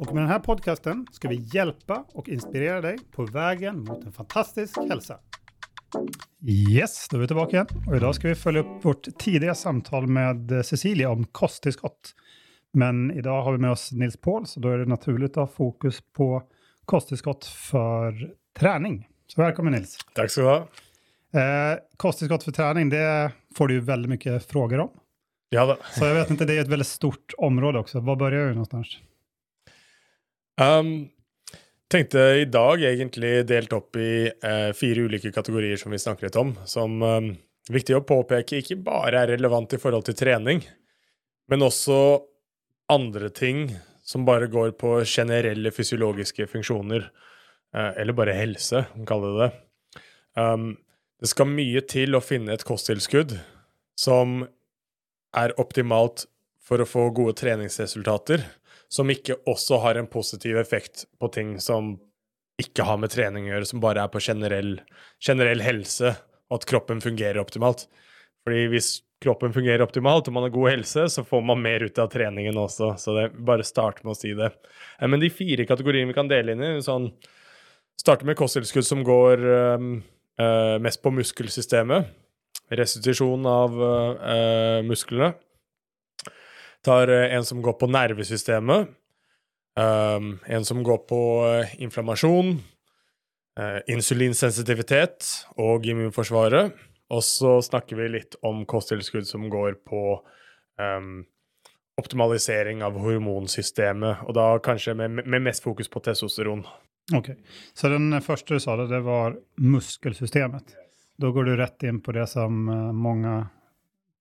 Och med den här podcasten ska vi hjälpa och inspirera dig på vägen mot en fantastisk hälsa. Yes, då är vi tillbaka igen. Och idag ska vi följa upp vårt tidiga samtal med Cecilia om kosttillskott. Men idag har vi med oss Nils Paul, så då är det naturligt att ha fokus på kosttillskott för träning. Så välkommen Nils. Takk skal du ha. Eh, kosttillskott för träning, det får du ju väldigt mycket frågor om. Ja da. Så jag vet inte, det är ett väldigt stort område också. Var börjar du någonstans? Um, tenkte i dag egentlig delt opp i eh, fire ulike kategorier som vi snakker litt om, som um, viktig å påpeke ikke bare er relevant i forhold til trening, men også andre ting som bare går på generelle fysiologiske funksjoner, eh, eller bare helse, kan kalle det det. Um, det skal mye til å finne et kosttilskudd som er optimalt for å få gode treningsresultater, som ikke også har en positiv effekt på ting som ikke har med trening å gjøre, som bare er på generell, generell helse, og at kroppen fungerer optimalt. Fordi hvis kroppen fungerer optimalt og man har god helse, så får man mer ut av treningen også. Så det bare start med å si det. Eh, Men de fire kategoriene vi kan dele inn i, sånn Starte med kosttilskudd som går eh, mest på muskelsystemet. Restitusjon av øh, musklene. Tar eh, en som går på nervesystemet. Um, en som går på eh, inflammasjon. eh, insulinsensitivitet og immunforsvaret. Og så snakker vi litt om kosttilskudd som går på um, optimalisering av hormonsystemet, og da kanskje med, med mest fokus på testosteron. Ok, så den første du sa, det, det var muskelsystemet. Da går du rett inn på det som eh,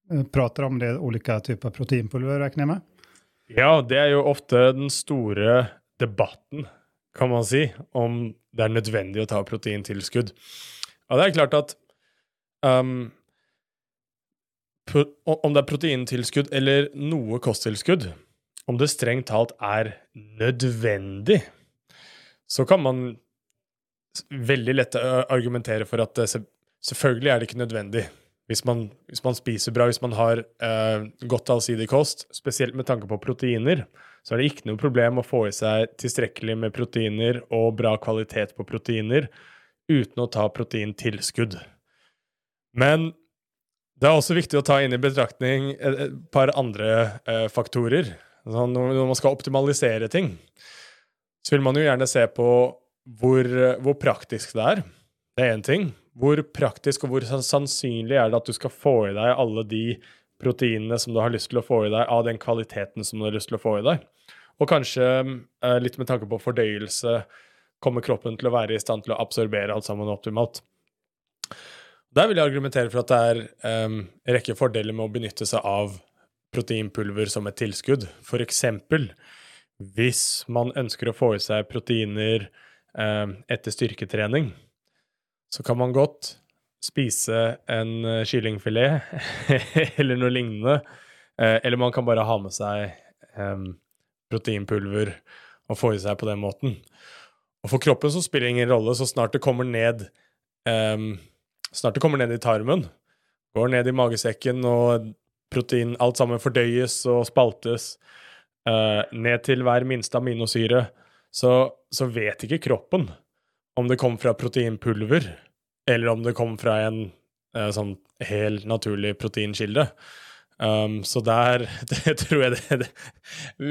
eh, om, det er olika typer proteinpulver regner jeg med. Ja, det er jo ofte den store debatten, kan man si, om det er nødvendig å ta proteintilskudd. Ja, det er klart at um, om det er proteintilskudd eller noe kosttilskudd, om det strengt talt er nødvendig, så kan man veldig lett argumentere for at selvfølgelig er det ikke nødvendig. Hvis man, hvis man spiser bra, hvis man har eh, godt allsidig kost, spesielt med tanke på proteiner, så er det ikke noe problem å få i seg tilstrekkelig med proteiner og bra kvalitet på proteiner uten å ta proteintilskudd. Men det er også viktig å ta inn i betraktning et, et par andre eh, faktorer. Når når man skal optimalisere ting, så vil man jo gjerne se på hvor, hvor praktisk det er. Det er én ting. Hvor praktisk og hvor sannsynlig er det at du skal få i deg alle de proteinene som du har lyst til å få i deg, av den kvaliteten som du har lyst til å få i deg? Og kanskje eh, litt med tanke på fordøyelse, kommer kroppen til å være i stand til å absorbere alt sammen optimalt? Der vil jeg argumentere for at det er um, rekke fordeler med å benytte seg av proteinpulver som et tilskudd. For eksempel hvis man ønsker å få i seg proteiner um, etter styrketrening, så kan man godt spise en eh, kyllingfilet eller noe lignende. Eh, eller man kan bare ha med seg em, proteinpulver og få i seg på den måten. Og for kroppen så spiller det ingen rolle så snart det kommer ned um, Snart det kommer ned i tarmen, går ned i magesekken, og protein Alt sammen fordøyes og spaltes uh, ned til hver minste aminosyre, så, så vet ikke kroppen om det kom fra proteinpulver, eller om det kom fra en uh, sånn hel naturlig proteinkilde. Um, så der det tror jeg det, det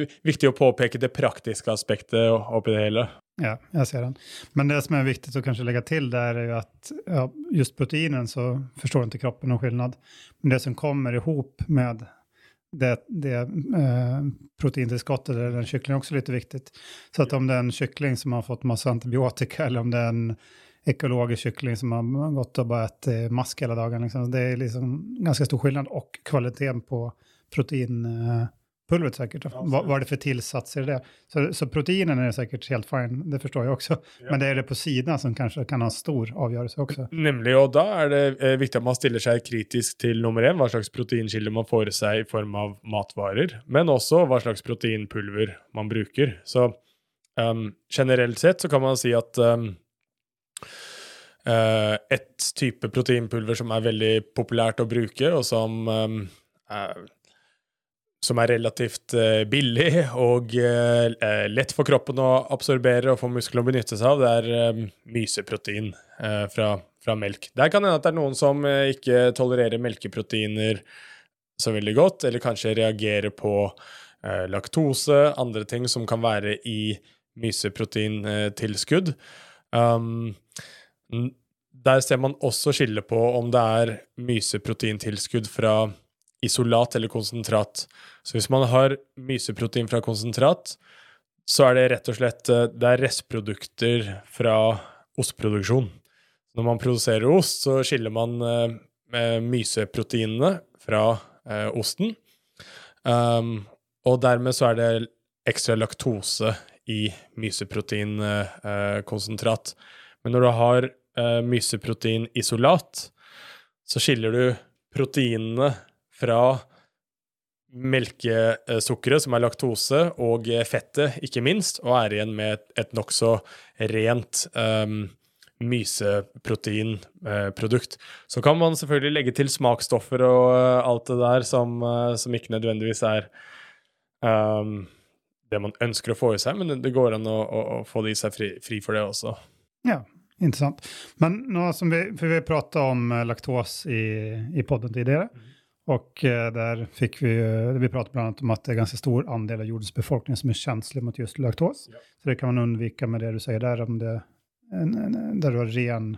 er viktig å påpeke det praktiske aspektet oppi det hele. Ja, jeg ser den. Men det som er viktig å kanskje legge til, där er jo at ja, just proteinen så forstår ikke kroppen noen skillnad. Men det som kommer ihop med det, det eh, proteintillskottet, eller den er också lite viktigt. Så att om det är en kyckling som har fått massa antibiotika eller om det är en ekologisk kyckling som har gått och bara ätit mask hela dagen, liksom, det är liksom ganska stor skillnad. Och kvaliteten på protein, eh, pulvret säkert. Ja, vad, vad är det för tillsatser i det? Så, så proteinen är säkert helt fine, det förstår jag också. Ja. Men det är det på sidan som kanske kan ha stor avgörelse också. Nemlig, og da er det eh, viktig at man stiller seg kritisk til nummer en, hva slags proteinkilde man får i seg i form av matvarer, men også hva slags proteinpulver man bruker. Så um, generelt sett så kan man si at um, uh, et type proteinpulver som er veldig populært å bruke, og som um, uh, som er relativt uh, billig og uh, lett for kroppen å absorbere og få musklene å benytte seg av, det er myseprotein fra, fra, melk. Der kan hende at det er noen som ikke tolererer melkeproteiner så veldig godt, eller kanskje reagerer på laktose, andre ting som kan være i myseproteintilskudd. Um, der ser man også skille på om det er myseproteintilskudd fra isolat eller konsentrat. Så hvis man har myseprotein fra konsentrat, så er det rett og slett eh, det er restprodukter fra ostproduksjon. Når man produserer ost, så skiller man eh, myseproteinene fra eh, osten. Um, og dermed så er det ekstra laktose i myseproteinkonsentrat. Eh, Men når du har eh, myseproteinisolat, så skiller du proteinene fra melkesukkeret, som er laktose, og fettet, ikke minst, og er igjen med et, nokså rent um, myseproteinprodukt. Så kan man selvfølgelig legge til smaksstoffer og uh, alt det der som, uh, som ikke nødvendigvis er um, det man ønsker å få i seg, men det går an å, å, å få det i seg fri, fri, for det også. Ja, interessant. Men nå som vi, for vi prata om laktose laktos i, i podden tidligere. Mm. Och fikk där fick vi, vi pratade bland annat om att det är ganska stor andel av jordens befolkning som är känslig mot just laktos. Ja. Så det kan man undvika med det du säger där, om det, en, en, där du har ren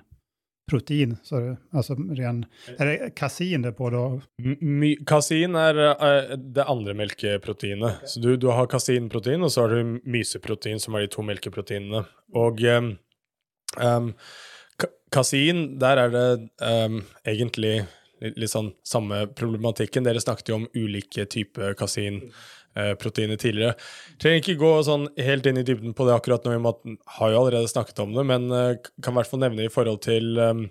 protein, så det, alltså ren, Er det kasin det på da? My, kasin er, uh, det andre melkeproteinet. Okay. Så du, du har kasinprotein, og så har du myseprotein, som er de to melkeproteinene. Og um, um, kasin, der er det um, egentlig litt sånn samme problematikken. Dere snakket jo om ulike typer kasinproteiner eh, tidligere. Trenger ikke gå sånn helt inn i dybden på det akkurat nå, vi har jo allerede snakket om det, men eh, kan i hvert fall nevne i forhold til um,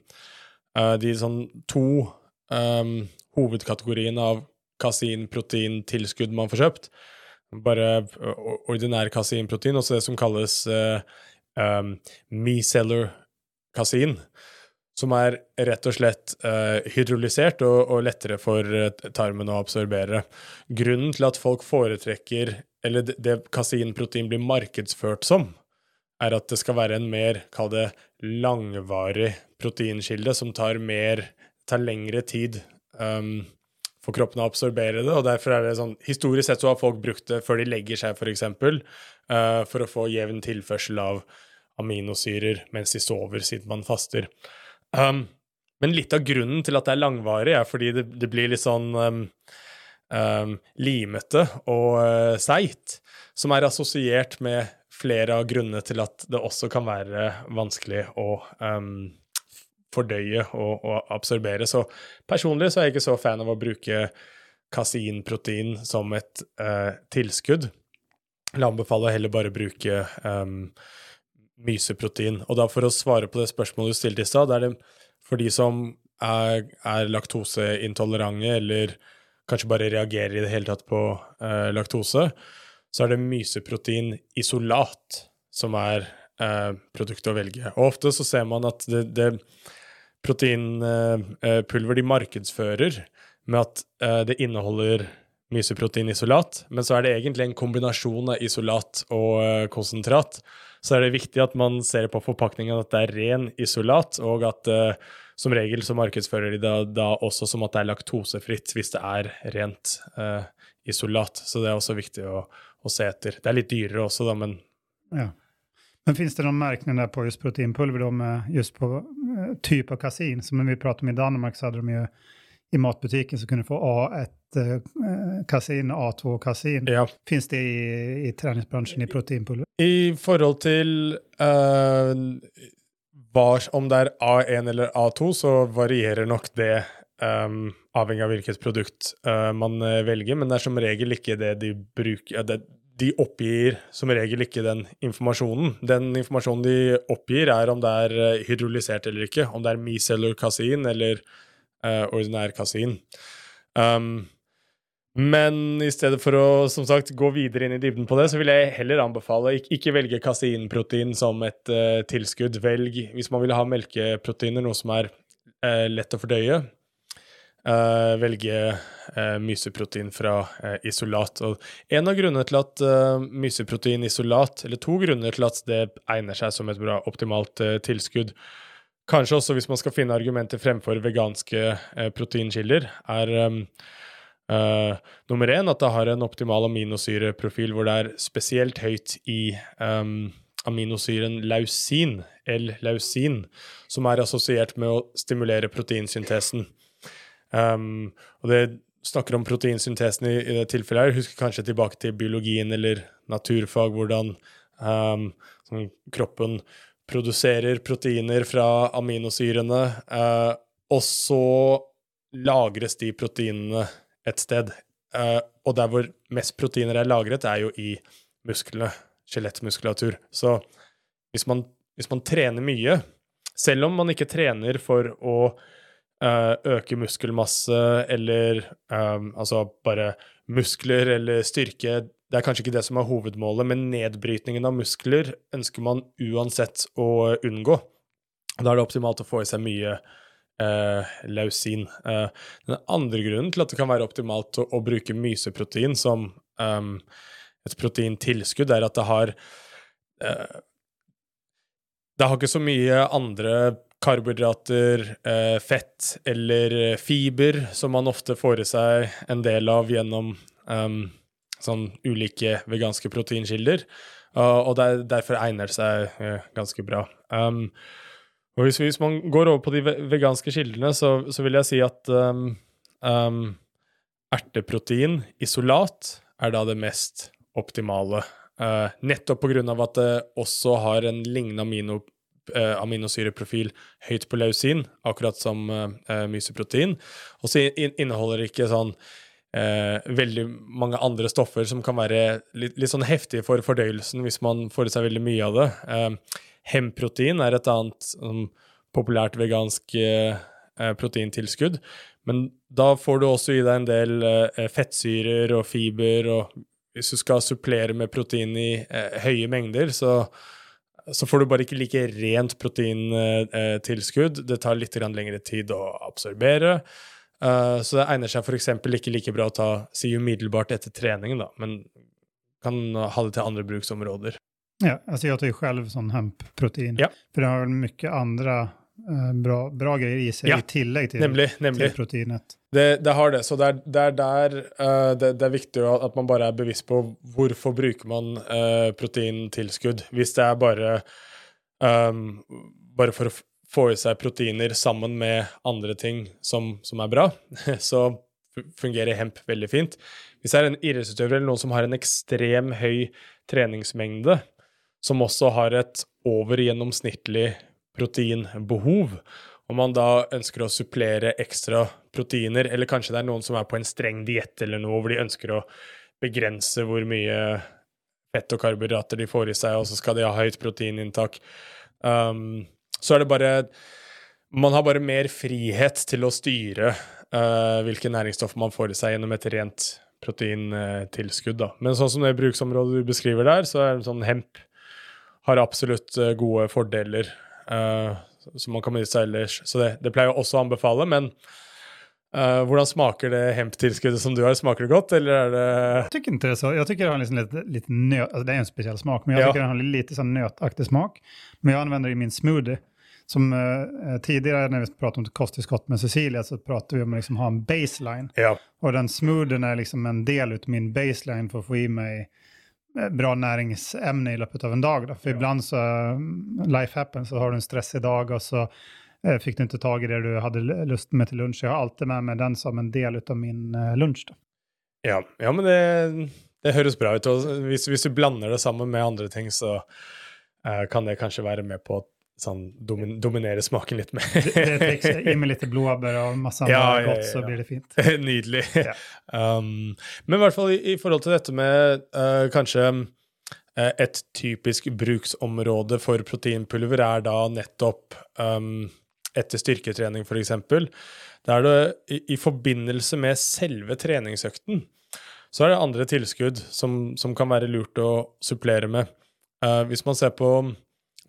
de sånn to um, hovedkategoriene av kasinproteintilskudd man får kjøpt. Bare ordinær kasinprotein, også det som kalles uh, um, micellar kasin som er rett og slett uh, hydrolysert og, og, lettere for uh, tarmen å absorbere. Grunnen til at folk foretrekker, eller det, det kaseinprotein blir markedsført som, er at det skal være en mer, kall det, langvarig proteinkilde som tar mer, tar lengre tid um, for kroppen å absorbere det, og derfor er det sånn Historisk sett så har folk brukt det før de legger seg, for eksempel, uh, for å få jevn tilførsel av aminosyrer mens de sover, siden man faster. Um, men litt av grunnen til at det er langvarig, er fordi det, det blir litt sånn um, um, limete og uh, seigt, som er assosiert med flere av grunnene til at det også kan være vanskelig å um, fordøye og, og, absorbere. Så personlig så er jeg ikke så fan av å bruke kaseinprotein som et uh, tilskudd. Jeg anbefaler heller bare bruke um, myseprotein. Og da for å svare på det spørsmålet du stilte i stad, er det for de som er, er laktoseintolerante eller kanskje bare reagerer i det hele tatt på eh, laktose, så er det myseprotein isolat som er eh, produktet å velge. Og ofte så ser man at det, det proteinpulver eh, de markedsfører med at eh, det inneholder myseproteinisolat, men så er det egentlig en kombinasjon av isolat og eh, konsentrat så er det viktig at man ser på forpakningen at det er ren isolat, og at uh, som regel så markedsfører de da, da, også som at det er laktosefritt hvis det er rent uh, isolat. Så det er også viktig å, å, se etter. Det er litt dyrere også, da, men ja. Men finns det noen märkning på just proteinpulver då med just på uh, typ av kasin? Som vi pratade om i Danmark så hade de ju i matbutiken så kunne du få A1 eh, kasin, A2 kasin. Ja. Fins det i, i treningsbransjen i proteinpulver? I forhold til uh, var, om det er A1 eller A2, så varierer nok det um, avhengig av hvilket produkt uh, man velger, men det er som regel ikke det de bruker ja, det, De oppgir som regel ikke den informasjonen. Den informasjonen de oppgir, er om det er hydrolysert eller ikke, om det er micellar kasein eller ordinær kasein. Um, men i stedet for å som sagt, gå videre inn i dybden på det, så vil jeg heller anbefale ikke, ikke velge kaseinprotein som et tilskudd. Velg, hvis man vil ha melkeproteiner, noe som er lett å fordøye, Uh, velge uh, myseprotein fra uh, isolat. Og en av grunnene til at myseprotein isolat, eller to grunner til at det egner seg som et bra optimalt tilskudd, kanskje også hvis man skal finne argumenter fremfor veganske proteinkilder, er um, nummer én at det har en optimal aminosyreprofil hvor det er spesielt høyt i um, aminosyren lausin, L-lausin, som er assosiert med å stimulere proteinsyntesen. Um, og det snakker om proteinsyntesen i, i, det tilfellet her. Husker kanskje tilbake til biologien eller naturfag, hvordan um, kroppen produserer proteiner fra aminosyrene, eh, og så lagres de proteinene et sted. Eh, og der hvor mest proteiner er lagret, er jo i musklene, skjelettmuskulatur. Så hvis man, hvis man trener mye, selv om man ikke trener for å Eh, øke muskelmasse eller um, altså bare muskler eller styrke. Det er kanskje ikke det som er hovedmålet, men nedbrytningen av muskler ønsker man uansett å unngå. Da er det optimalt å få i seg mye eh, lausin. Eh, den andre grunnen til at det kan være optimalt å, å bruke myseprotein som eh, et proteintilskudd, er at det har uh, Det har ikke så mye andre karbohydrater, eh, fett eller eh, fiber, som man ofte får i seg en del av gjennom um, sånn ulike veganske proteinkilder. Og der, derfor egner det seg uh, ganske bra. Um, og hvis, hvis, man går over på de veganske kildene, så, så vil jeg si at um, um, erteprotein isolat er da det mest optimale. Uh, nettopp av at det også har en lignende amino uh, aminosyreprofil høyt på lausin, akkurat som uh, myseprotein. Og så inneholder det ikke sånn eh, veldig mange andre stoffer som kan være litt, litt, sånn heftige for fordøyelsen hvis man får i seg veldig mye av det. Eh, hemprotein er et annet um, populært vegansk eh, eh, proteintilskudd. Men da får du også i deg en del fettsyrer og fiber, og hvis du skal supplere med protein i høye mengder, så så får du bare ikke like rent proteintilskudd. Det tar litt lengre tid å absorbere. Uh, så det egner seg f.eks. ikke like bra å ta si umiddelbart etter treningen, da, men kan ha det til andre bruksområder. Ja, altså jeg tar jo selv sånn hemp-protein, ja. for det har vel mye andre uh, bra, bra, greier i seg ja. i tillegg til, nemlig, nemlig. til proteinet. Det, det, har det. Så det er, det er der uh, det, det, er viktig at man bare er bevisst på hvorfor bruker man uh, proteintilskudd. Hvis det er bare, um, bare for å få i seg proteiner sammen med andre ting som, som er bra, så fungerer hemp veldig fint. Hvis det er en idrettsutøver eller noen som har en ekstrem høy treningsmengde, som også har et overgjennomsnittlig proteinbehov, om man da ønsker å supplere ekstra proteiner, eller kanskje det er noen som er på en streng diett eller noe, hvor de ønsker å begrense hvor mye fett og karbohydrater de får i seg, og så skal de ha høyt proteininntak. Um, så er det bare Man har bare mer frihet til å styre uh, hvilke næringsstoffer man får i seg gjennom et rent proteintilskudd. da. Men sånn som det bruksområdet du beskriver der, så er det sånn hemp har absolutt uh, gode fordeler. Uh, som man kan benytte seg ellers. Så det, det pleier jeg også å anbefale. Men uh, hvordan smaker det hemptilskuddet som du har? Smaker det godt, eller er det Jeg syns ikke det så. Jeg tykker det har liksom litt, litt nøt, altså det er en spesiell smak, men jeg ja. tycker det har litt sånn nøtaktig smak. Men jeg anvender det i min smoothie. Som eh, tidigare när vi pratade om kosttillskott med Cecilia så pratade vi om att liksom ha en baseline. Ja. Och den smoothien är liksom en del av min baseline för att få i mig Eh, bra näringsämne i løpet av en dag. Då. För ja. ibland så, mm, life happens, så har du en stressig dag og så eh, fick du ikke tag i det du hadde lyst med til lunch. Jeg har alltid med meg den som en del av min eh, lunch. Då. Ja, ja, men det, det høres bra ut. Og hvis, hvis, du blander det sammen med andre ting, så eh, kan det kanskje være med på å sånn domin dominere smaken litt mer. det, er et triks. Gi meg litt blåbær og masse annet Ja, ja, godt, så blir det fint. Nydelig. Um, men i hvert fall i, i forhold til dette med uh, kanskje uh, et typisk bruksområde for proteinpulver er da nettopp um, etter styrketrening, for eksempel. Da er det i, i forbindelse med selve treningsøkten, så er det andre tilskudd som, som kan være lurt å supplere med. Uh, hvis man ser på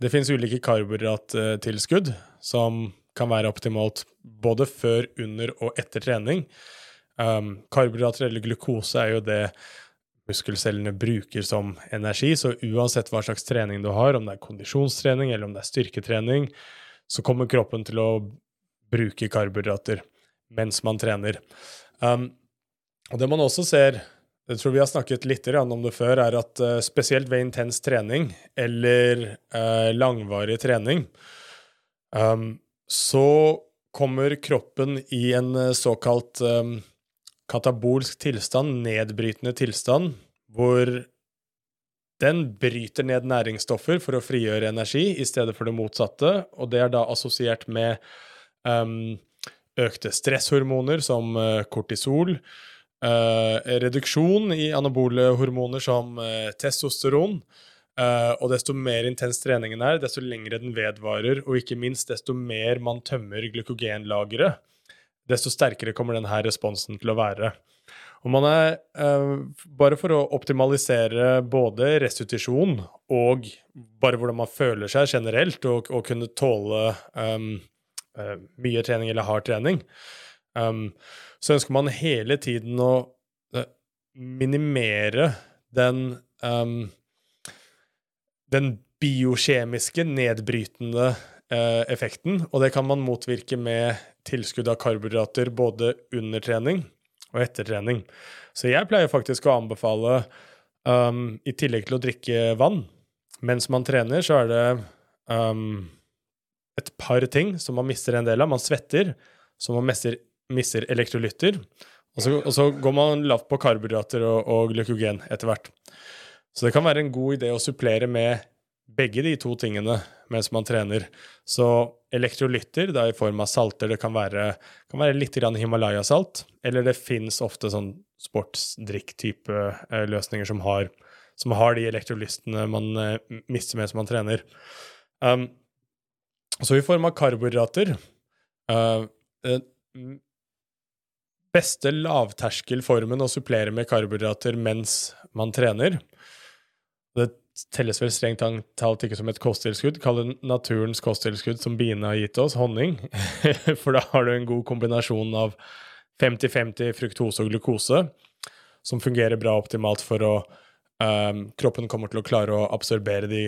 Det finnes ulike karbohydrattilskudd som kan være optimalt både før, under og etter trening. Um, karbohydrater eller glukose er jo det muskelcellene bruker som energi, så uansett hva slags trening du har, om det er kondisjonstrening eller om det er styrketrening, så kommer kroppen til å bruke karbohydrater mens man trener. Um, og det man også ser, jeg tror vi har snakket litt om det før, er at eh, spesielt ved intens trening eller eh, langvarig trening, um, så kommer kroppen i en eh, såkalt um, katabolsk tilstand, nedbrytende tilstand, hvor den bryter ned næringsstoffer for å frigjøre energi i stedet for det motsatte, og det er da assosiert med um, økte stresshormoner som kortisol, reduksjon i anabole hormoner som eh, testosteron, eh, og desto mer intens treningen er, desto lengre den vedvarer, og ikke minst desto mer man tømmer glykogenlageret, desto sterkere kommer denne responsen til å være. Og man er, eh, bare for å optimalisere både restitusjon og bare hvordan man føler seg generelt, og, og kunne tåle um, eh, mye trening eller hard trening, um, så ønsker man hele tiden å eh, minimere den um, den biokjemiske, nedbrytende eh, effekten, og det kan man motvirke med tilskudd av karbohydrater både under trening og etter trening. Så jeg pleier faktisk å anbefale, um, i tillegg til å drikke vann mens man trener, så er det um, et par ting som man mister en del av. Man svetter, så man mister, mister elektrolytter. Og så, og så går man lavt på karbohydrater og, og glykogen etter hvert. Så det kan være en god idé å supplere med begge de to tingene mens man trener. Så elektrolytter da i form av salter, det kan være, kan være litt Himalaya-salt, eller det fins ofte sånn sportsdrikk-type eh, løsninger som har, som har de elektrolyttene man eh, mister mens man trener. Um, så i form av karbohydrater uh, eh, Beste lavterskelformen å supplere med karbohydrater mens man trener. Det telles vel strengt talt ikke som et kosttilskudd. Kall det naturens kosttilskudd som biene har gitt oss, honning. For da har du en god kombinasjon av 50-50 fruktose og glukose, som fungerer bra optimalt for å um, Kroppen kommer til å klare å absorbere de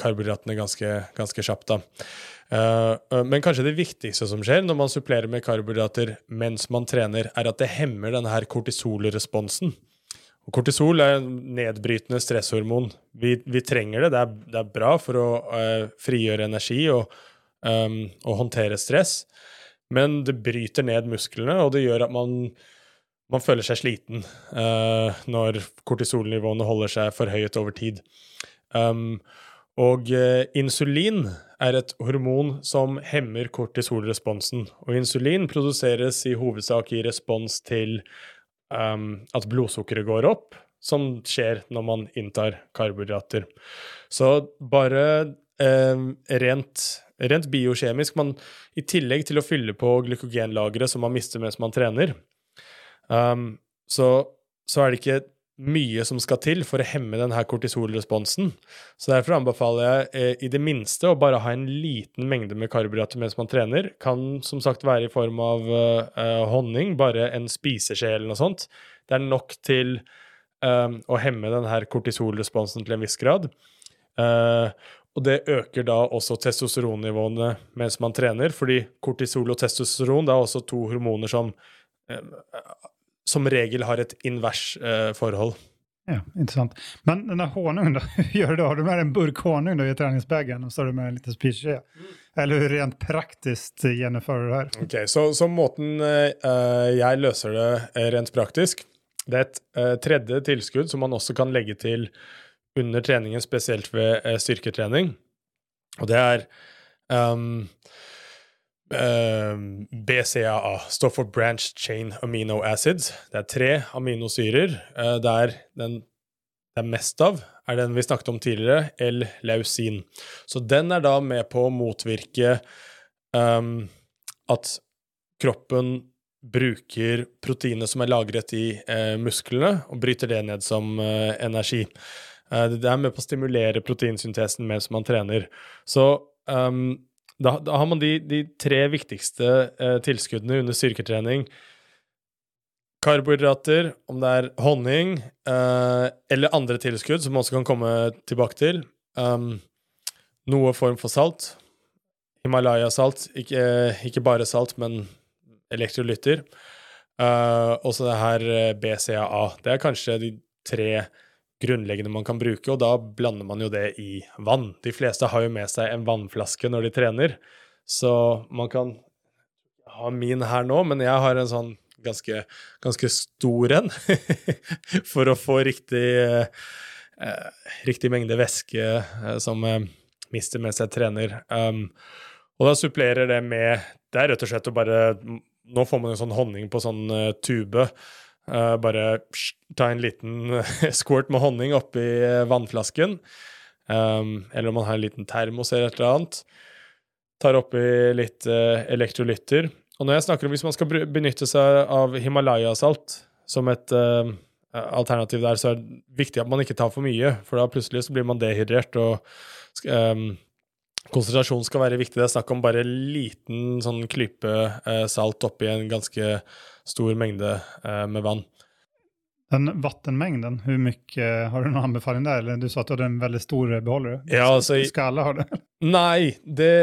karbohydratene ganske, ganske kjapt, da. Uh, uh, men kanskje det viktigste som skjer når man supplerer med karbohydrater mens man trener, er at det hemmer denne her kortisolresponsen. Og kortisol er en nedbrytende stresshormon. Vi, vi trenger det. Det er, det er, bra for å uh, frigjøre energi og, um, og, håndtere stress. Men det bryter ned musklene, og det gjør at man, man føler seg sliten uh, når kortisolnivåene holder seg for høyt over tid. Um, og uh, insulin er et hormon som hemmer kortisolresponsen. Og insulin produseres i hovedsak i respons til um, at blodsukkeret går opp, som skjer når man inntar karbohydrater. Så bare um, rent, rent biokjemisk man, I tillegg til å fylle på glykogenlageret som man mister mens man trener, um, så, så er det ikke mye som skal til for å hemme denne kortisolresponsen. Så derfor anbefaler jeg eh, i det minste å bare ha en liten mengde med karbohydrater mens man trener. Kan som sagt være i form av eh, honning, bare en spiseskje eller noe sånt. Det er nok til eh, å hemme denne kortisolresponsen til en viss grad. og det øker da også testosteronnivåene mens man trener, fordi kortisol og testosteron er også to hormoner som som regel har et invers eh, forhold. Ja, Interessant. Men den der honungen, da, hur du da? Har du med en burk honung da, i treningsbagen, og så har du med en liten spiseskje? Eller hur rent praktisk gjennomfører du det her? Ok, Så, så måten eh, jeg løser det rent praktisk, det er et eh, tredje tilskudd som man også kan legge til under treningen, spesielt ved eh, styrketrening. Og det er um, BCAA, står for Branch Chain Amino Acids. Det er tre aminosyrer. Uh, der den det er mest av, er den vi snakket om tidligere, L-lausin. Så den er da med på å motvirke um, at kroppen bruker proteinet som er lagret i eh, musklene, og bryter det ned som eh, energi. Eh, det er med på å stimulere proteinsyntesen mens man trener. Så um, da, da, har man de, de tre viktigste eh, tilskuddene under styrketrening. Karbohydrater, om det er honning eh, eller andre tilskudd, som man også kan komme tilbake til. Um, noe form for salt. Himalaya-salt. Ikke, ikke, bare salt, men elektrolytter. Uh, også det her BCAA. Det er kanskje de tre grunnleggende man kan bruke, og da blander man jo det i vann. De fleste har jo med seg en vannflaske når de trener, så man kan ha min her nå, men jeg har en sånn ganske, ganske stor en for å få riktig, eh, riktig mengde væske eh, som eh, mister mens jeg trener. Um, og da supplerer det med Det er rett og slett å bare Nå får man jo sånn honning på sånn uh, tube. Uh, bare ta en liten squirt med honning oppi uh, vannflasken. Um, eller om man har en liten termos eller et eller annet. Tar oppi litt uh, elektrolytter. Og når jeg snakker om hvis man skal benytte seg av Himalaya-salt som et alternativ der, så er det viktig at man ikke tar for mye, for da plutselig så blir man dehydrert, og um, konsentrasjon skal være viktig. Det er snakk om bare liten sånn klype salt oppi en ganske stor mengde eh, med vann. Den vattenmängden, hur mycket, har du noen anbefaling der? Eller du sa at du hadde en veldig stor beholder. Ja, altså, Skal alle ha det? Nei, det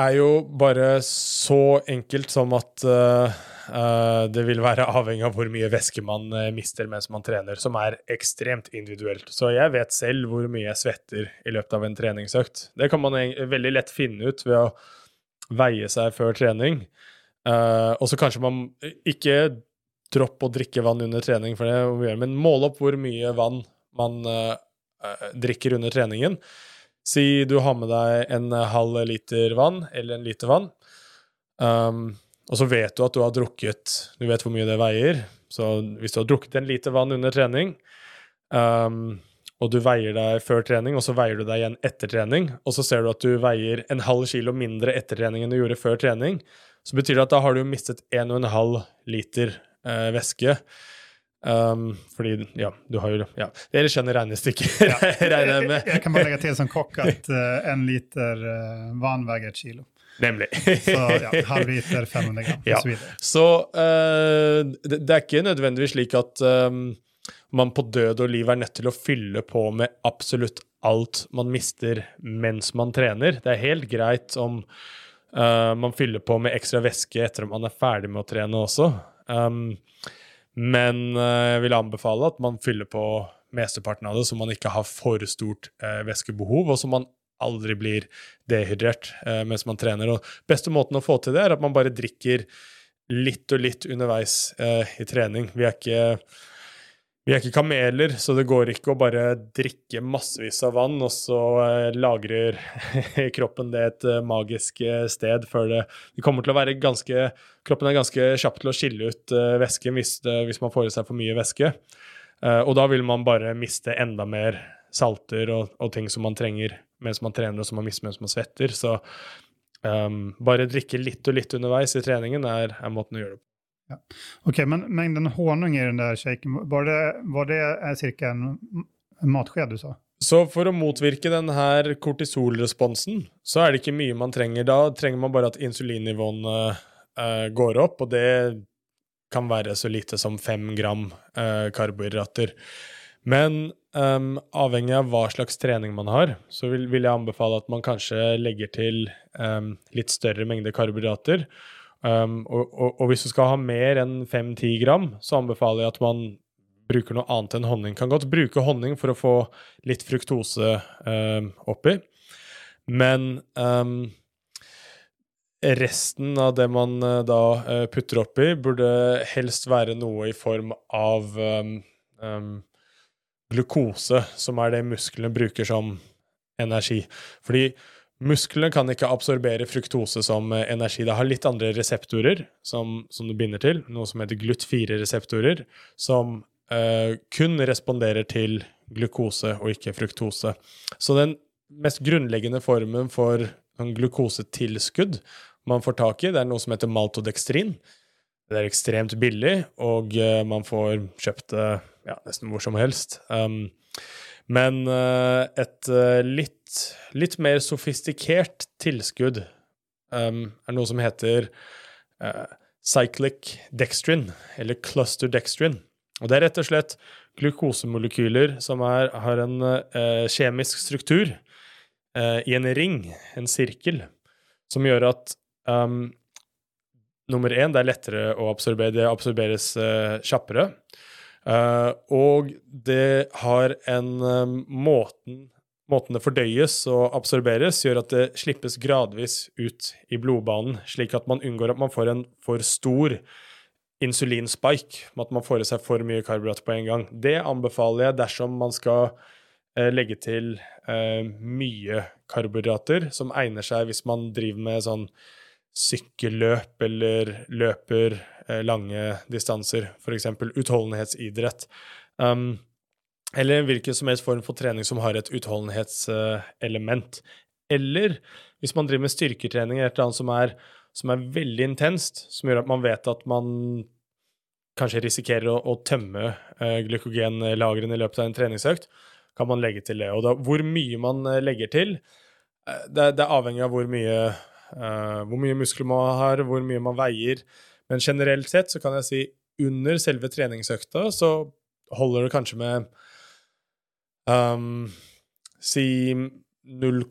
er jo bare så enkelt som at uh, uh, det vil være avhengig av hvor mye væske man mister mens man trener, som er ekstremt individuelt. Så jeg vet selv hvor mye jeg svetter i løpet av en treningsøkt. Det kan man veldig lett finne ut ved å veie seg før trening. Uh, og så kanskje man ikke dropp å drikke vann under trening, for det, men måle opp hvor mye vann man uh, drikker under treningen. Si du har med deg en halv liter vann, eller en liter vann, um, og så vet du at du har drukket Du vet hvor mye det veier. Så hvis du har drukket en liter vann under trening, um, og du veier deg før trening, og så veier du deg igjen etter trening, og så ser du at du veier en halv kilo mindre etter trening enn du gjorde før trening, så betyr det at da har du mistet 1,5 liter eh, væske. Um, fordi, ja, du har jo ja. Dere kjenner regnestykket, ja. regner jeg med. jeg kan bare legge til som kokk at uh, en liter uh, vann veier et kilo. Nemlig. så ja, halv liter 500 gram, ja. osv. Så, så uh, det, det, er ikke nødvendigvis slik at um, man på død og liv er nødt til å fylle på med absolutt alt man mister mens man trener. Det er helt greit om Uh, man fyller på med ekstra væske etter at man er ferdig med å trene også. Um, men uh, jeg vil anbefale at man fyller på mesteparten av det, så man ikke har for stort uh, væskebehov, og så man aldri blir dehydrert mens man trener. Og beste måten å få til det, er at man bare drikker litt og litt underveis i trening. Vi er ikke vi er ikke kameler, så det går ikke å bare drikke massevis av vann, og så eh, lagrer kroppen det et eh, magisk eh, sted før det Det kommer til å være ganske Kroppen er ganske kjapp til å skille ut væsken væske hvis, hvis, man får i seg for mye væske. Og da vil man bare miste enda mer salter og, og, ting som man trenger mens man trener, og som man mister mens man svetter. Så um, bare drikke litt og litt underveis i treningen er, er måten å gjøre det på. Ja. Ok, men mängden honung i den der shaken, var det, det cirka en matsked du sa? Så for å motvirke denne kortisolresponsen, så er det ikke mye man trenger. Da trenger man bare at insulinnivåene uh, går opp, og det kan være så lite som fem gram uh, karbohydrater. Men um, avhengig av hva slags trening man har, så vil, vil jeg anbefale at man kanskje legger til um, litt større mengde karbohydrater. Um, og, og, og, hvis du skal ha mer enn 5-10 gram, så anbefaler jeg at man bruker noe annet enn honning. Kan godt bruke honning for å få litt fruktose um, oppi, men um, resten av det man uh, da uh, putter oppi, burde helst være noe i form av glukose, som er det musklene bruker som energi. Fordi musklene kan ikke absorbere fruktose som eh, energi. Det har litt andre reseptorer som, som du binder til, noe som heter GLUT4-reseptorer, som uh, kun responderer til glukose og ikke fruktose. Så den mest grunnleggende formen for glukosetilskudd man får tak i, det er noe som heter maltodekstrin. Det er ekstremt billig, og uh, man får kjøpt det ja, nesten hvor som helst. Um, men uh, et uh, litt, litt, mer sofistikert tilskudd um, er noe som heter cyclic dextrin, eller cluster dextrin. Og det er rett og slett glukosemolekyler som er, har en kjemisk struktur i en ring, en sirkel, som gjør at um, nummer én, det er lettere å absorbere. Det absorberes uh, kjappere. Uh, og det har en um, måten Måten det fordøyes og absorberes, gjør at det slippes gradvis ut i blodbanen, slik at man unngår at man får en for stor insulinspike, med at man får i seg for mye karbohydrater på en gang. Det anbefaler jeg dersom man skal uh, legge til mye karbohydrater, som egner seg hvis man driver med sånn sykkelløp eller løper eh, lange distanser, f.eks. utholdenhetsidrett. Um, eller hvilken som helst form for trening som har et utholdenhetselement. Eller hvis man driver med styrketrening eller et eller annet som er, som er veldig intenst, som gjør at man vet at man kanskje risikerer å, å tømme uh, glykogenlagrene i løpet av en treningsøkt, kan man legge til det. Og da, hvor mye man eh, legger til, det, det er avhengig av hvor mye hvor mye muskler man har, hvor mye man veier. Men generelt sett så kan jeg si under selve treningsøkta så holder det kanskje med um, Si 0,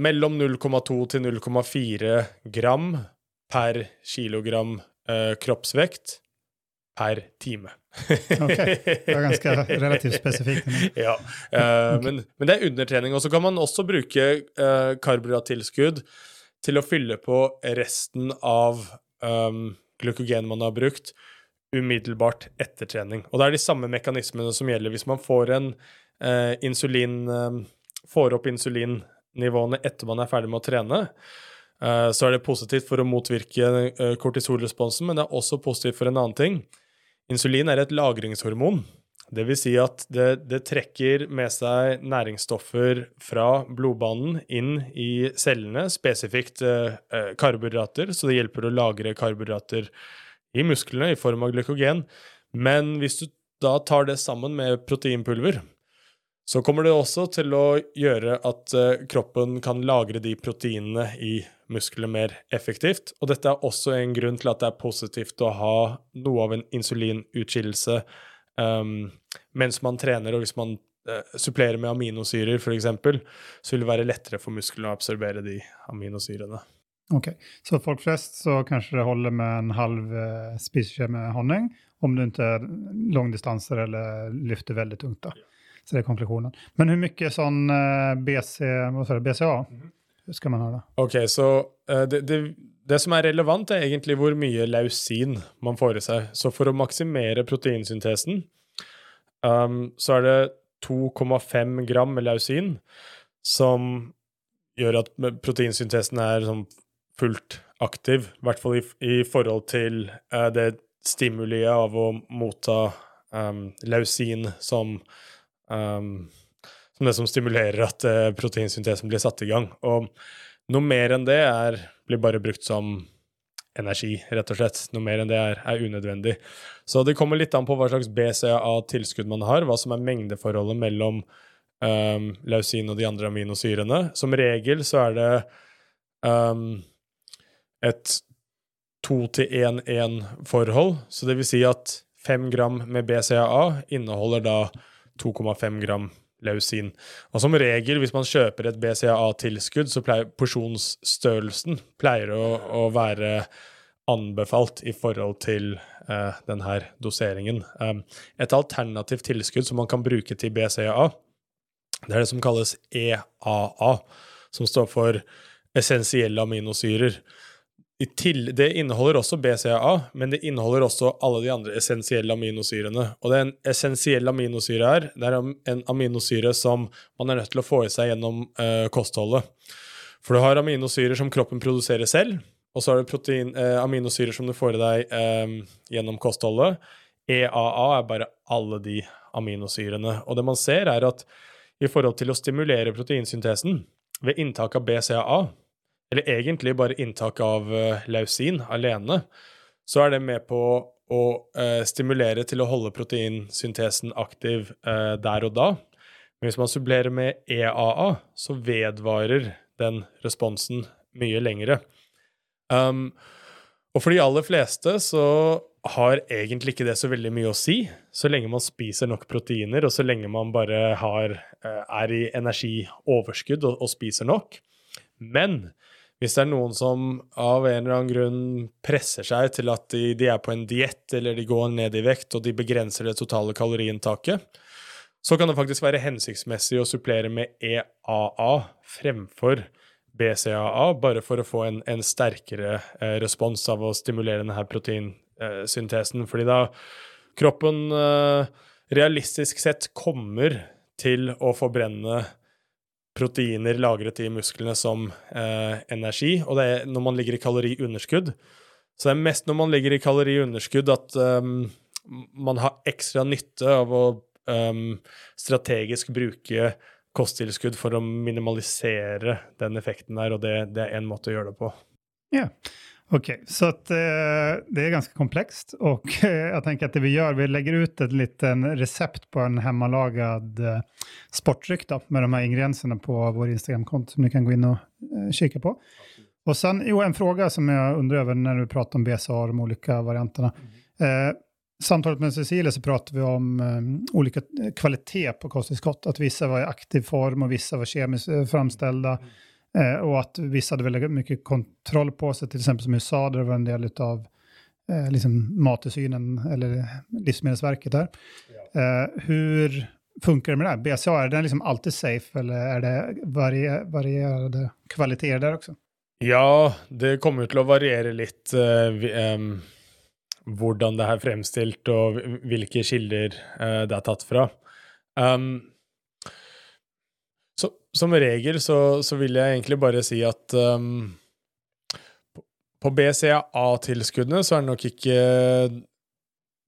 mellom 0,2 til 0,4 gram per kilogram uh, kroppsvekt per time. ok, det er ganske relativt spesifikt. ja, uh, okay. men, men, det er undertrening. Og så kan man også bruke uh, karbohydrattilskudd til å fylle på resten av um, glykogen man har brukt, umiddelbart etter trening. Og det er de samme mekanismene som gjelder hvis man får en uh, insulin uh, Får opp insulinnivåene etter man er ferdig med å trene. Uh, så er det positivt for å motvirke uh, kortisolresponsen, men det er også positivt for en annen ting. Insulin er et lagringshormon. Det vil si at det, det, trekker med seg næringsstoffer fra blodbanen inn i cellene, spesifikt eh, eh, karbohydrater, så det hjelper å lagre karbohydrater i musklene i form av glykogen. Men hvis du da tar det sammen med proteinpulver, så kommer det også til å gjøre at eh, kroppen kan lagre de proteinene i muskler mer effektivt. Og dette er også en grunn til at det er positivt å ha noe av en insulinutskillelse um, mens man trener, og hvis man uh, supplerer med aminosyrer f.eks., så vil det være lettere for musklene å absorbere de aminosyrene. Ok, Så folk flest så kanskje det holder med en halv uh, spiseskje med honning, om du ikke langdistanser eller lyfter veldig tungt. da. Så det er konklusjonen. Men hvor mye sånn uh, BC, hva det, BCA skal man ha? da? Ok, så uh, det, det, det, som er relevant, er egentlig hvor mye lausin man får i seg. Så for å maksimere proteinsyntesen, um, så er det 2,5 gram lausin som gjør at proteinsyntesen er sånn fullt aktiv, i hvert fall i, i forhold til uh, det stimuliet av å motta um, lausin som um, som det som stimulerer at uh, proteinsyntesen blir satt i gang. Og noe mer enn det er, blir bare brukt som energi, rett og slett. Noe mer enn det er, er unødvendig. Så det kommer litt an på hva slags BCA-tilskudd man har, hva som er mengdeforholdet mellom um, lausin og de andre aminosyrene. Som regel så er det um, et 2 til 1-1-forhold, så det vil si at 5 gram med BCAA inneholder da 2,5 gram lausin. Og som regel, hvis man kjøper et BCAA-tilskudd, så pleier porsjonsstørrelsen pleier å, å, være anbefalt i forhold til eh, denne doseringen. Um, et alternativt tilskudd som man kan bruke til BCAA, det er det som kalles EAA, som står for essensielle aminosyrer det inneholder også BCAA, men det inneholder også alle de andre essensielle aminosyrene. Og det en essensiell aminosyre her, det er en aminosyre som man er nødt til å få i seg gjennom uh, kostholdet. For du har aminosyrer som kroppen produserer selv, og så har du protein, uh, aminosyrer som du får i deg um, gjennom kostholdet. EAA er bare alle de aminosyrene. Og det man ser, er at i forhold til å stimulere proteinsyntesen ved inntak av BCAA, eller egentlig bare inntak av uh, lausin alene, så er det med på å uh, stimulere til å holde proteinsyntesen aktiv uh, der og da. Men hvis man sublerer med EAA, så vedvarer den responsen mye lengre. Um, og for de aller fleste så har egentlig ikke det så veldig mye å si, så lenge man spiser nok proteiner, og så lenge man bare har, eh, er i energioverskudd og, og spiser nok. Men hvis det er noen som av en eller annen grunn presser seg til at de, de er på en diett, eller de går ned i vekt, og de begrenser det totale kaloriinntaket, så kan det faktisk være hensiktsmessig å supplere med EAA fremfor BCAA, bare for å få en, en sterkere eh, respons av å stimulere denne proteinsyntesen. eh. Fordi da kroppen eh, realistisk sett kommer til å forbrenne proteiner lagret i musklene som eh, energi, og det er når man ligger i kaloriunderskudd. Så det er mest når man ligger i kaloriunderskudd at um, man har ekstra nytte av å um, strategisk bruke kosttilskudd for å minimalisere den effekten der, og det, det er én måte å gjøre det på. Ja, Okej, så att, eh, det är ganska komplext och eh, jag tänker att det vi gör, vi lägger ut ett liten recept på en hemmalagad eh, sportdryck med de här ingredienserna på vår Instagramkonto som ni kan gå in och eh, kika på. Och sen, jo, en fråga som jag undrar över när du pratar om BSA, de olika varianterna. Eh, samtalet med Cecilia så pratade vi om eh, olika eh, kvalitet på kosttillskott, att vissa var i aktiv form och vissa var kemiskt eh, framställda. Mm Eh, och att vissa hade väldigt mycket kontroll på sig, till exempel som USA, där det var en del av eh, liksom Mattilsynen eller Livsmedelsverket där. Ja. Eh, hur funkar det med det här? BCA, är den liksom alltid safe eller är det varier varierade kvaliteter där också? Ja, det kommer til å variere litt uh, um, hvordan det er fremstilt og hvilke kilder uh, det er tatt fra. Um, som regel så, så, vil jeg egentlig bare si at um, på BCAA-tilskuddene så er det nok ikke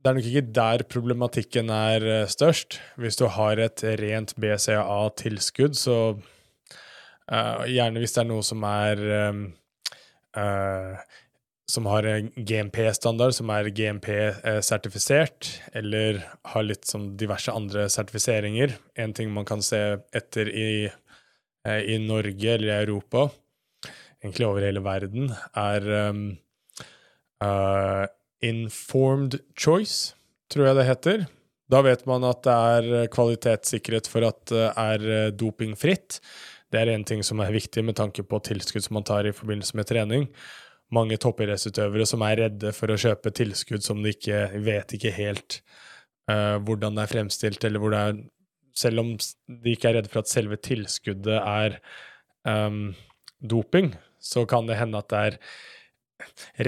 det er nok ikke der problematikken er eh, størst. Hvis du har et rent BCAA-tilskudd, så uh, gjerne hvis det er noe som er um, uh, som har GMP-standard, som er GMP-sertifisert, eller har litt som diverse andre sertifiseringer. En ting man kan se etter i i Norge eller i Europa, egentlig over hele verden, er um, uh, informed choice, tror jeg det heter. Da vet man at det er kvalitetssikkerhet for at det er eh, dopingfritt. Det er en ting som er viktig med tanke på tilskudd som man tar i forbindelse med trening. Mange toppidrettsutøvere som er redde for å kjøpe tilskudd som de ikke vet ikke helt uh, hvordan det er fremstilt, eller hvor det er selv om de ikke er redde for at selve tilskuddet er um, doping, så kan det hende at det er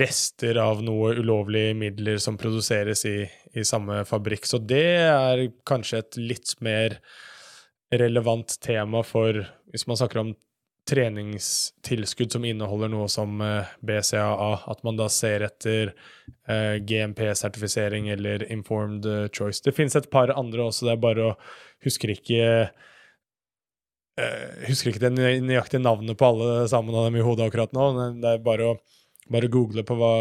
rester av noe ulovlige midler som produseres i, i samme fabrikk. Så det er kanskje et litt mer relevant tema for hvis man snakker om treningstilskudd som inneholder noe som eh, BCAA, at man da ser etter uh, GMP-sertifisering eller informed uh, choice. Det finnes et par andre også, det er bare å Husker ikke uh, Husker ikke det nøyaktige navnet på alle sammen av dem i hodet akkurat nå. men Det er bare å bare google på hva,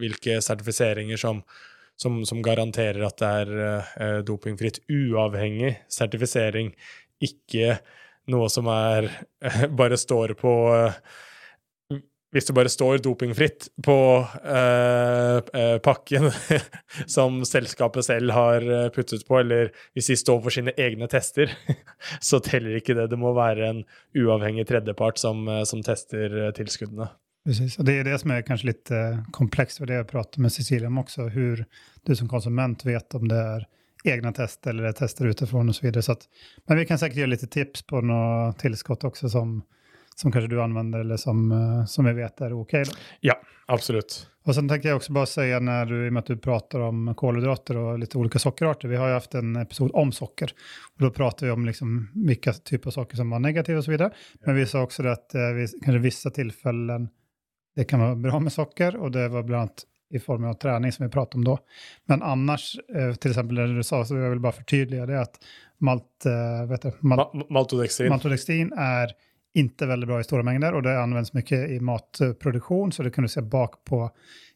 hvilke sertifiseringer som, som, som, garanterer at det er dopingfritt. Uavhengig sertifisering, ikke noe som er bare står på Hvis det bare står dopingfritt på uh, uh, pakken som selskapet selv har eh, puttet på, eller hvis de står for sine egne tester, så teller ikke det. Det må være en uavhengig tredjepart som, som tester tilskuddene. Precis, Og det er det som er kanskje litt komplekst, og det jeg prater med Cecilie om også, hvordan du som konsument vet om det är egna tester eller tester utifrån och så vidare. Så att, men vi kan säkert ge lite tips på några tillskott också som som kanske du använder eller som, eh, som vi vet är okej. Okay Ja, absolut. Och sen tänkte jag också bara säga när du, i och med att du pratar om kolhydrater och lite olika sockerarter, vi har ju haft en episod om socker. Och då pratar vi om liksom vilka typer av saker som var negativa och så vidare. Men vi sa också att eh, vi, kanske vissa tillfällen det kan vara bra med socker och det var bland annat i form av trening, som vi pratet om da. Men annars, til till exempel det du sa, så jag vill bara förtydliga det att malt, eh, vet du, malt, Ma maltodextrin. maltodextrin är inte väldigt bra i stora mängder och det används mycket i matproduktion så det kan du se bak på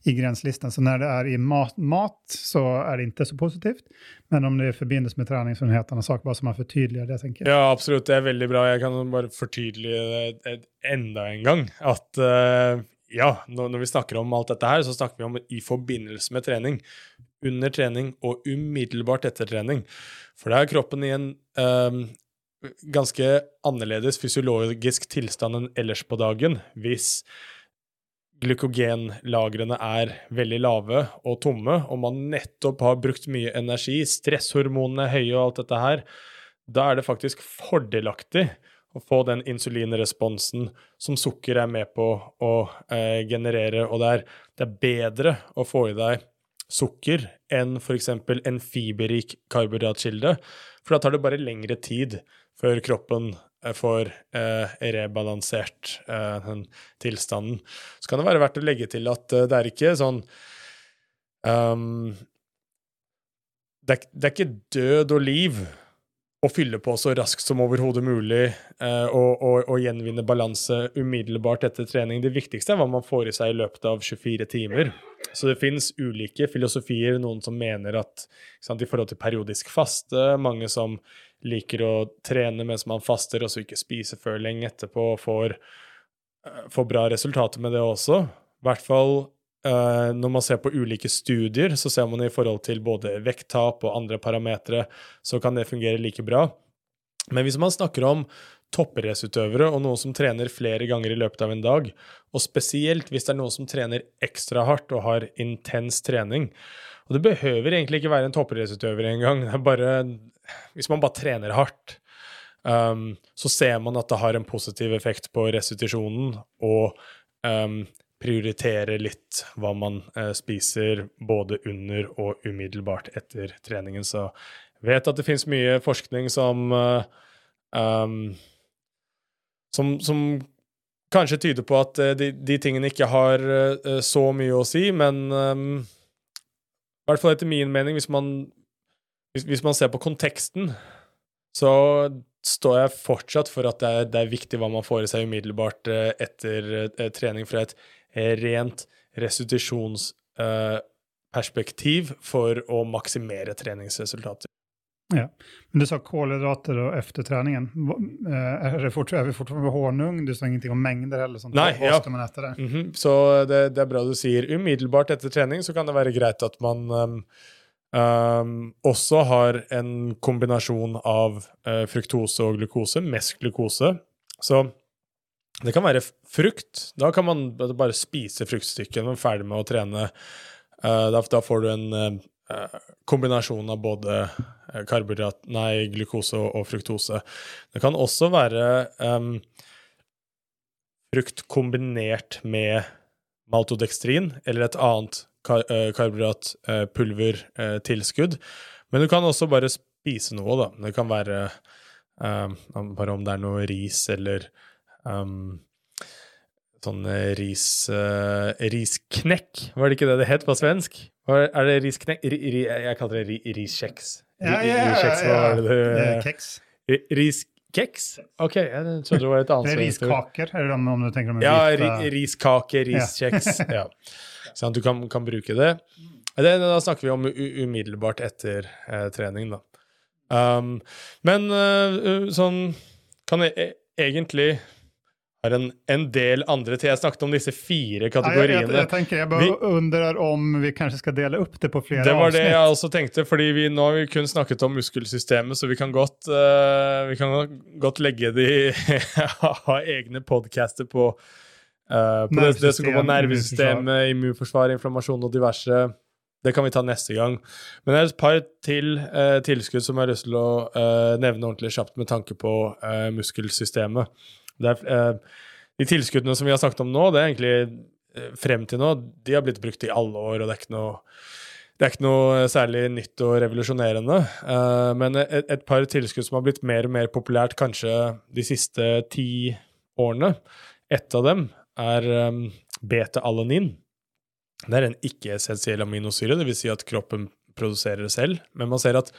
i gränslistan. Så när det är i mat, mat så är det inte så positivt. Men om det forbindes med träning så är det en helt annan sak, bara så man förtydligar det. tänker jag. Ja, absolutt. Det er veldig bra. Jeg kan bare fortydelige det enda en gang. At eh, ja, når, når vi snakker om alt dette her, så snakker vi om i forbindelse med trening. Under trening og umiddelbart etter trening. For da er kroppen i en um, ganske annerledes fysiologisk tilstand enn ellers på dagen hvis glykogenlagrene er veldig lave og tomme, og man nettopp har brukt mye energi, stresshormonene er høye og alt dette her, da er det faktisk fordelaktig å få den insulinresponsen som sukker er med på å eh, generere, og det er, det er bedre å få i deg sukker enn f.eks. en fiberrik karbohydratkilde, for da tar det bare lengre tid før kroppen eh, får eh, rebalansert eh, den tilstanden. Så kan det være verdt å legge til at eh, det er ikke sånn um, det, er, det er ikke død og liv å fylle på så raskt som overhodet mulig eh, og, og, og, gjenvinne balanse umiddelbart etter trening. Det viktigste er hva man får i seg i løpet av 24 timer. Så det fins ulike filosofier. Noen som mener at sant, i forhold til periodisk faste, mange som liker å trene mens man faster, og så ikke spise før lenge etterpå, får, uh, får bra resultater med det også. I hvert fall når man ser på ulike studier, så ser man i forhold til både vekttap og andre parametere, så kan det fungere like bra. Men hvis man snakker om toppidrettsutøvere og noen som trener flere ganger i løpet av en dag, og spesielt hvis det er noen som trener ekstra hardt og har intens trening, og det behøver egentlig ikke være en toppidrettsutøver engang. Det er bare Hvis man bare trener hardt, um, så ser man at det har en positiv effekt på restitusjonen, og um, prioriterer litt hva man eh, spiser både under og umiddelbart etter treningen. Så jeg vet at det fins mye forskning som eh, um, som, som kanskje tyder på at uh, de, de, tingene ikke har uh, så mye å si, men um, i hvert fall etter min mening, hvis man, hvis, hvis man ser på konteksten, så står jeg fortsatt for at det er, det er, viktig hva man får i seg umiddelbart eh, etter eh, trening fra et eh, rent restitusjonsperspektiv for å maksimere treningsresultater. Ja. Men du sa kolhydrater och efter träningen. Är, det fort, är vi fortfarande honung? Du sa ingenting om mängder eller sånt? Nei, ja. man äta det? Mm -hmm. Så det, det, er bra du sier. Umiddelbart etter trening så kan det være greit at man um, um, også har en kombinasjon av uh, fruktose og glukose, mest glukose. Så det kan være frukt. Da kan man bare spise fruktstykket når man er ferdig med å trene. Uh, da, får du en uh, kombinasjon av både karbohydrat, nei, glukose og, fruktose. Det kan også være um, frukt kombinert med maltodekstrin eller et annet kar karbohydratpulvertilskudd. Men du kan også bare spise noe, da. Det kan være um, bare om det er noe ris eller um, sånn ris, uh, risknekk, var det ikke det det het på svensk? Er det risknekk? Ri, ri, jeg kaller det ri, riskjeks. Ja, ja, ja. Riskjeks, var Keks. Riskeks? Ok, jeg trodde det var et annet er riskaker, er det om du tenker om Ja, ri, riskake, riskjeks. ja. Sånn at du kan, kan bruke det. det. Da snakker vi om umiddelbart etter eh, trening, da. Um, men uh, sånn kan jeg e, egentlig har en, en, del andre til. Jeg snakket om disse fire kategoriene. Jeg, jeg, jeg, tenker, jeg bare vi, undrer om vi kanskje skal dele opp det på flere avsnitt. Det var avsnitt. det jeg også tenkte, fordi vi, nå har vi kun snakket om muskelsystemet, så vi kan godt, uh, vi kan godt legge de ha egne podcaster på, uh, på det, det, som går på nervesystemet, immunforsvar, inflammasjon og diverse. Det kan vi ta neste gang. Men det er et par til uh, tilskudd som jeg har lyst til å nevne ordentlig kjapt med tanke på muskelsystemet. Er, eh, de tilskuddene som vi har snakket om nå, det er egentlig eh, frem til nå, de har blitt brukt i alle år, og det er ikke noe, er ikke noe særlig nytt og revolusjonerende. Uh, men et, par tilskudd som har blitt mer og mer populært kanskje de siste ti årene, ett av dem er um, beta-alanin. Det er en ikke-essensiell aminosyre, dvs. Si at kroppen produserer det selv. Men man ser at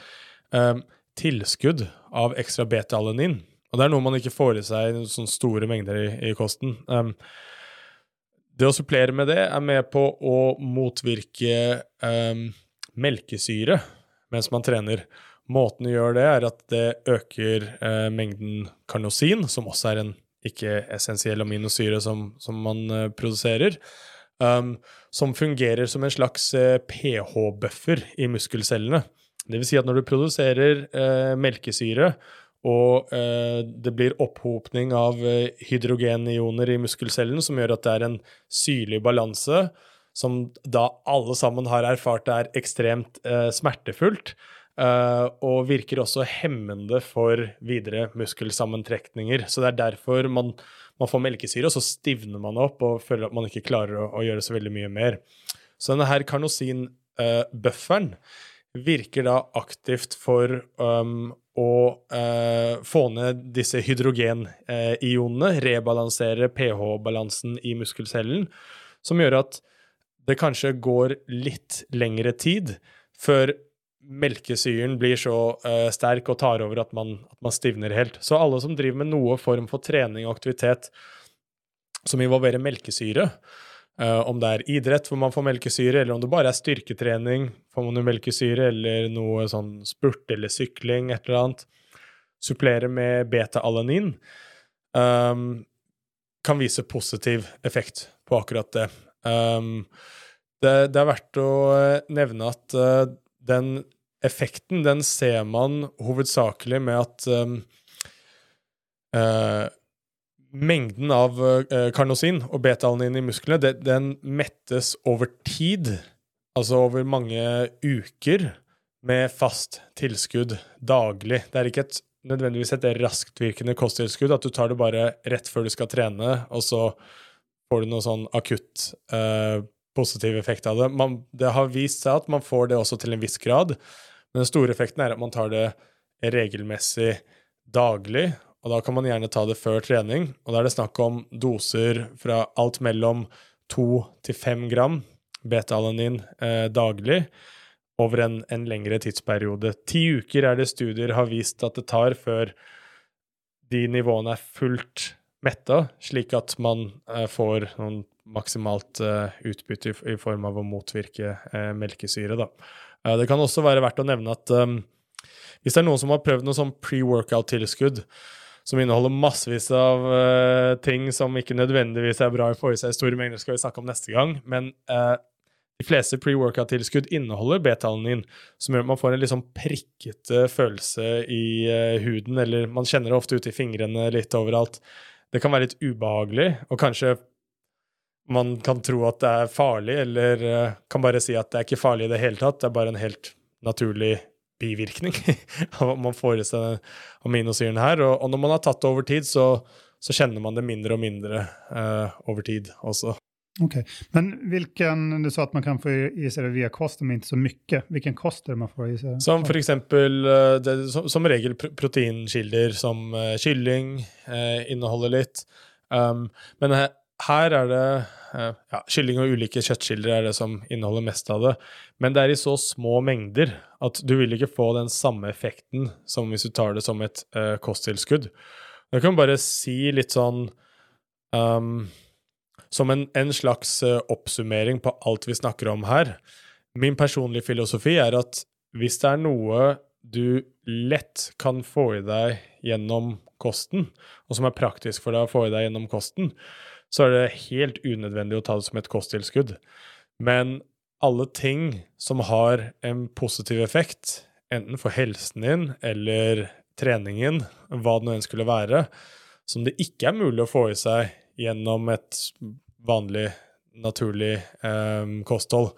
tilskudd av ekstra beta-alanin og det er noe man ikke får i seg i sånne store mengder i, i kosten. Um, det å supplere med det er med på å motvirke um, melkesyre mens man trener. Måten å gjøre det er at det øker uh, mengden karnosin, som også er en ikke-essensiell aminosyre som, som man uh, produserer. Um, som fungerer som en slags uh, pH-buffer i muskelcellene. Det vil si at når du produserer melkesyre, og eh, det blir opphopning av eh, hydrogenioner i muskelcellen som gjør at det er en syrlig balanse, som da alle sammen har erfart er ekstremt eh, smertefullt. Uh, og virker også hemmende for videre muskelsammentrekninger. Så det er derfor man, man, får melkesyre, og så stivner man opp og føler at man ikke klarer å, å gjøre så veldig mye mer. Så denne her karnosin-bufferen uh, virker da aktivt for um, å uh, få ned disse hydrogenionene, rebalansere pH-balansen i muskelcellen, som gjør at det kanskje går litt lengre tid før melkesyren blir så uh, sterk og tar over at man, at man, stivner helt. Så alle som driver med noe form for trening og aktivitet som involverer melkesyre, om det er idrett hvor man får melkesyre, eller om det bare er styrketrening, får man jo melkesyre, eller noe sånn spurt eller sykling, et eller annet. Supplere med beta-alanin um, kan vise positiv effekt på akkurat det. Um, det, det, er verdt å eh, nevne at uh, den effekten, den ser man hovedsakelig med at um, uh, mengden av uh, karnosin og betalanin i musklene, den mettes over tid, altså over mange uker, med fast tilskudd daglig. Det er ikke et, nødvendigvis et rasktvirkende kosttilskudd, at du tar det bare rett før du skal trene, og så får du noe sånn akutt uh, positiv effekt av det. Man, det har vist seg at man får det også til en viss grad, men den store effekten er at man tar det regelmessig daglig, og da kan man gjerne ta det før trening. Og da er det snakk om doser fra alt mellom to til fem gram beta-alanin eh, daglig over en, en, lengre tidsperiode. Ti uker er det studier har vist at det tar før de nivåene er fullt metta, slik at man eh, får noen maksimalt eh, utbytte i, i, form av å motvirke eh, melkesyre. Da. Eh, det kan også være verdt å nevne at um, hvis det er noen som har prøvd noe sånn pre-workout-tilskudd, som inneholder massevis av uh, ting som ikke nødvendigvis er bra i forhold seg i store mengder, skal vi snakke om neste gang. Men uh, de fleste pre-workout-tilskudd inneholder beta-alanin, som gjør at man får en litt sånn prikkete følelse i uh, huden, eller man kjenner det ofte ute i fingrene litt overalt. Det kan være litt ubehagelig, og kanskje man kan tro at det er farlig, eller kan bare si at det er ikke farlig i det hele tatt, det er bare en helt naturlig bivirkning av man får i seg aminosyren her. Og, og, når man har tatt det over tid, så, så kjenner man det mindre og mindre uh, over tid også. Ok, Men hvilken, du sa at man kan få i seg det via kost, men ikke så mye. Hvilken kost er det man får i seg? Som for eksempel, eh, det, som, som, regel proteinkilder som uh, kylling uh, inneholder litt. Um, men her, her er det Eh, ja, Kylling og ulike kjøttkilder er det som inneholder mest av det. Men det er i så små mengder at du vil ikke få den samme effekten som hvis du tar det som et uh, kosttilskudd. Jeg kan bare si litt sånn um, Som en, en slags uh, oppsummering på alt vi snakker om her. Min personlige filosofi er at hvis det er noe du lett kan få i deg gjennom kosten, og som er praktisk for deg å få i deg gjennom kosten, så er det helt unødvendig å ta det som et kosttilskudd. Men alle ting som har en positiv effekt, enten for helsen din eller treningen, hva det nå enn skulle være, som det ikke er mulig å få i seg gjennom et vanlig, naturlig eh, kosthold,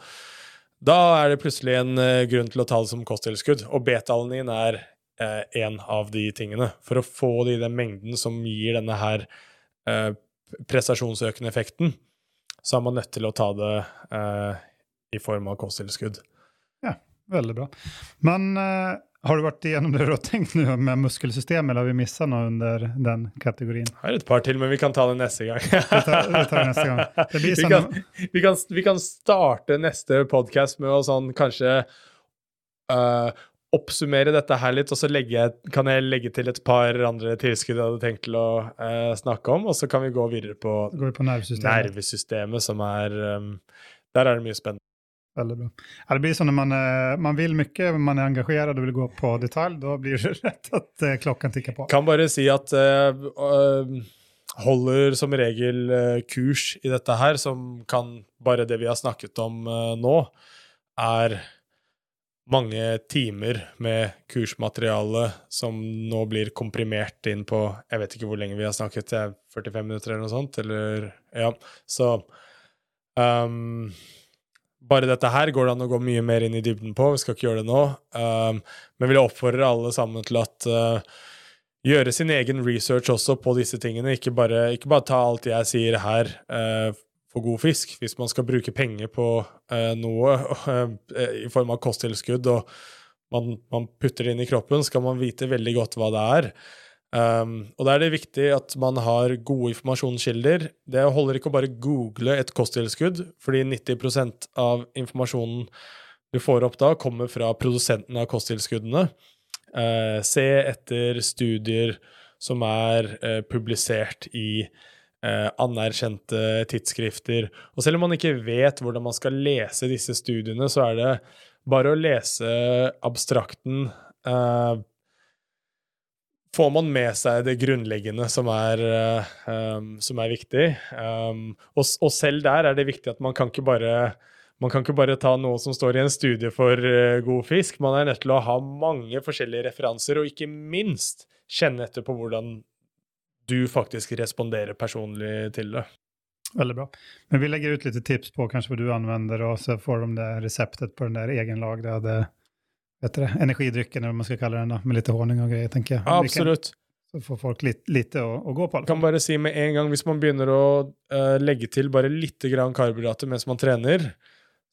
da er det plutselig en eh, grunn til å ta det som kosttilskudd. Og beta-alanin er eh, en av de tingene. For å få det i den mengden som gir denne her uh, prestasjonsøkende effekten, så er man nødt til å ta det eh, i form av kosttilskudd. Ja, veldig bra. Men eh, har du vært igjennom det du har tenkt nå med muskelsystemet, eller har vi mista noe under den kategorien? Jeg har et par til, men vi kan ta det neste gang. Vi tar, vi tar det neste gang. Det vi, sånn, kan, vi, kan, vi kan starte neste podkast med å sånn kanskje eh, oppsummere dette her litt, og så jeg- kan jeg legge til et par andre tilskudd jeg hadde tenkt til å uh, snakke om, og så kan vi gå videre på går vi på nervesystemet. nervesystemet, som er um, Der er det mye spennende. Veldig bra. Ja, det blir sånn når man, eh, man vil mye, man er engasjert og vil gå på detalj, da blir det rett at uh, klokken tikker på. Kan bare si at uh, holder som regel kurs i dette her, som kan Bare det vi har snakket om nå, er mange timer med kursmateriale som nå blir komprimert inn på Jeg vet ikke hvor lenge vi har snakket, er 45 minutter eller noe sånt, eller Ja. Så um, bare dette her går det an å gå mye mer inn i dybden på. Vi skal ikke gjøre det nå. Um, men vil jeg oppfordre alle sammen til at uh, gjøre sin egen research også på disse tingene. Ikke bare, ikke bare ta alt jeg sier her uh, for god fisk. Hvis man skal bruke penger på eh, noe eh, i form av kosttilskudd og man, man putter det inn i kroppen, skal man vite veldig godt hva det er. Um, og da er det viktig at man har gode informasjonskilder. Det holder ikke å bare google et kosttilskudd, fordi 90% av informasjonen du får opp da, kommer fra produsenten av kosttilskuddene. Uh, se etter studier som er uh, publisert i eh, anerkjente tidsskrifter. Og selv om man ikke vet hvordan man skal lese disse studiene, så er det bare å lese abstrakten eh, får man med seg det grunnleggende som er, eh, um, som er viktig. Um, og, og selv der er det viktig at man kan ikke bare man kan ikke bare ta noe som står i en studie for eh, god fisk. Man er nødt til å ha mange forskjellige referanser, og ikke minst kjenne etter på hvordan du faktisk responderer personlig til det. Veldig bra. Men vi legger ut litt tips på kanskje hva du anvender, og så får de det reseptet på den der egenlagde energidrycken, eller hva man skal kalle den, da, med litt honning og greier, tenker jeg. Ja, Absolutt. Så får folk litt, lite å, å gå på. alle kan bare si med en gang, hvis man begynner å uh, legge til bare litt karbohydrater mens man trener,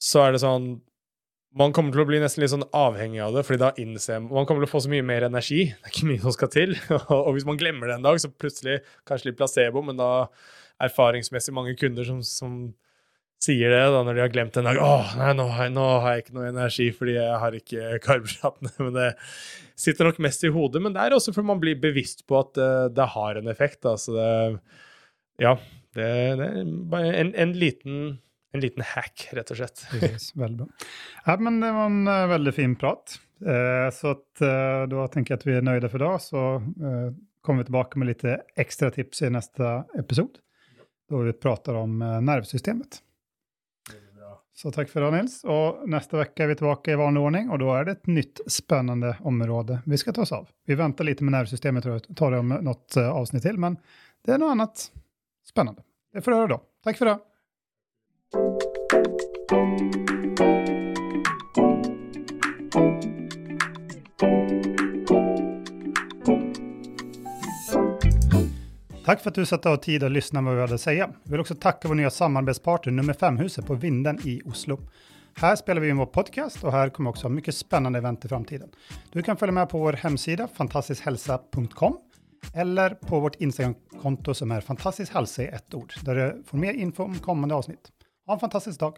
så er det sånn Man kommer til å bli nesten litt sånn avhengig av det, fordi da innser man kommer til å få så mye mer energi. Det er ikke mye som skal til. og hvis man glemmer det en dag, så plutselig kanskje litt placebo, men da erfaringsmessig mange kunder som, som sier det da når de har glemt en dag. 'Å, nei, nå har, jeg, nå har jeg ikke noe energi fordi jeg har ikke karbohydratene.' Men det sitter nok mest i hodet. Men det er også fordi man blir bevisst på at det, det har en effekt. Altså det Ja. Det, det er en, en, liten, en liten hack, rett og slett. Precis, veldig bra. Ja, men det var en uh, veldig fin prat. Uh, så at, uh, da tenker jeg at vi er nøyde for i dag, så eh, kommer vi tilbake med litt ekstra tips i neste episode, da vi prater om eh, nervesystemet. Så takk for det, Nils. Og neste uke er vi tilbake i vanlig ordning, og da er det et nytt spennende område vi skal ta oss av. Vi venter litt med nervesystemet, tror jeg, tar det om noe eh, avsnitt til, men det er noe annet spennende. Det får du høre da. Takk for det. Tack för att du satte av tid att lyssna på vad vi hade att säga. Vi vill också tacka vår nya samarbetspartner nummer 5-huset på Vinden i Oslo. Här spelar vi in vår podcast och här kommer också mycket spännande event i framtiden. Du kan följa med på vår hemsida fantastiskhälsa.com eller på vårt Instagramkonto som är fantastisk hälsa i ett ord, där du får mer info om kommande avsnitt. Ha en fantastisk dag!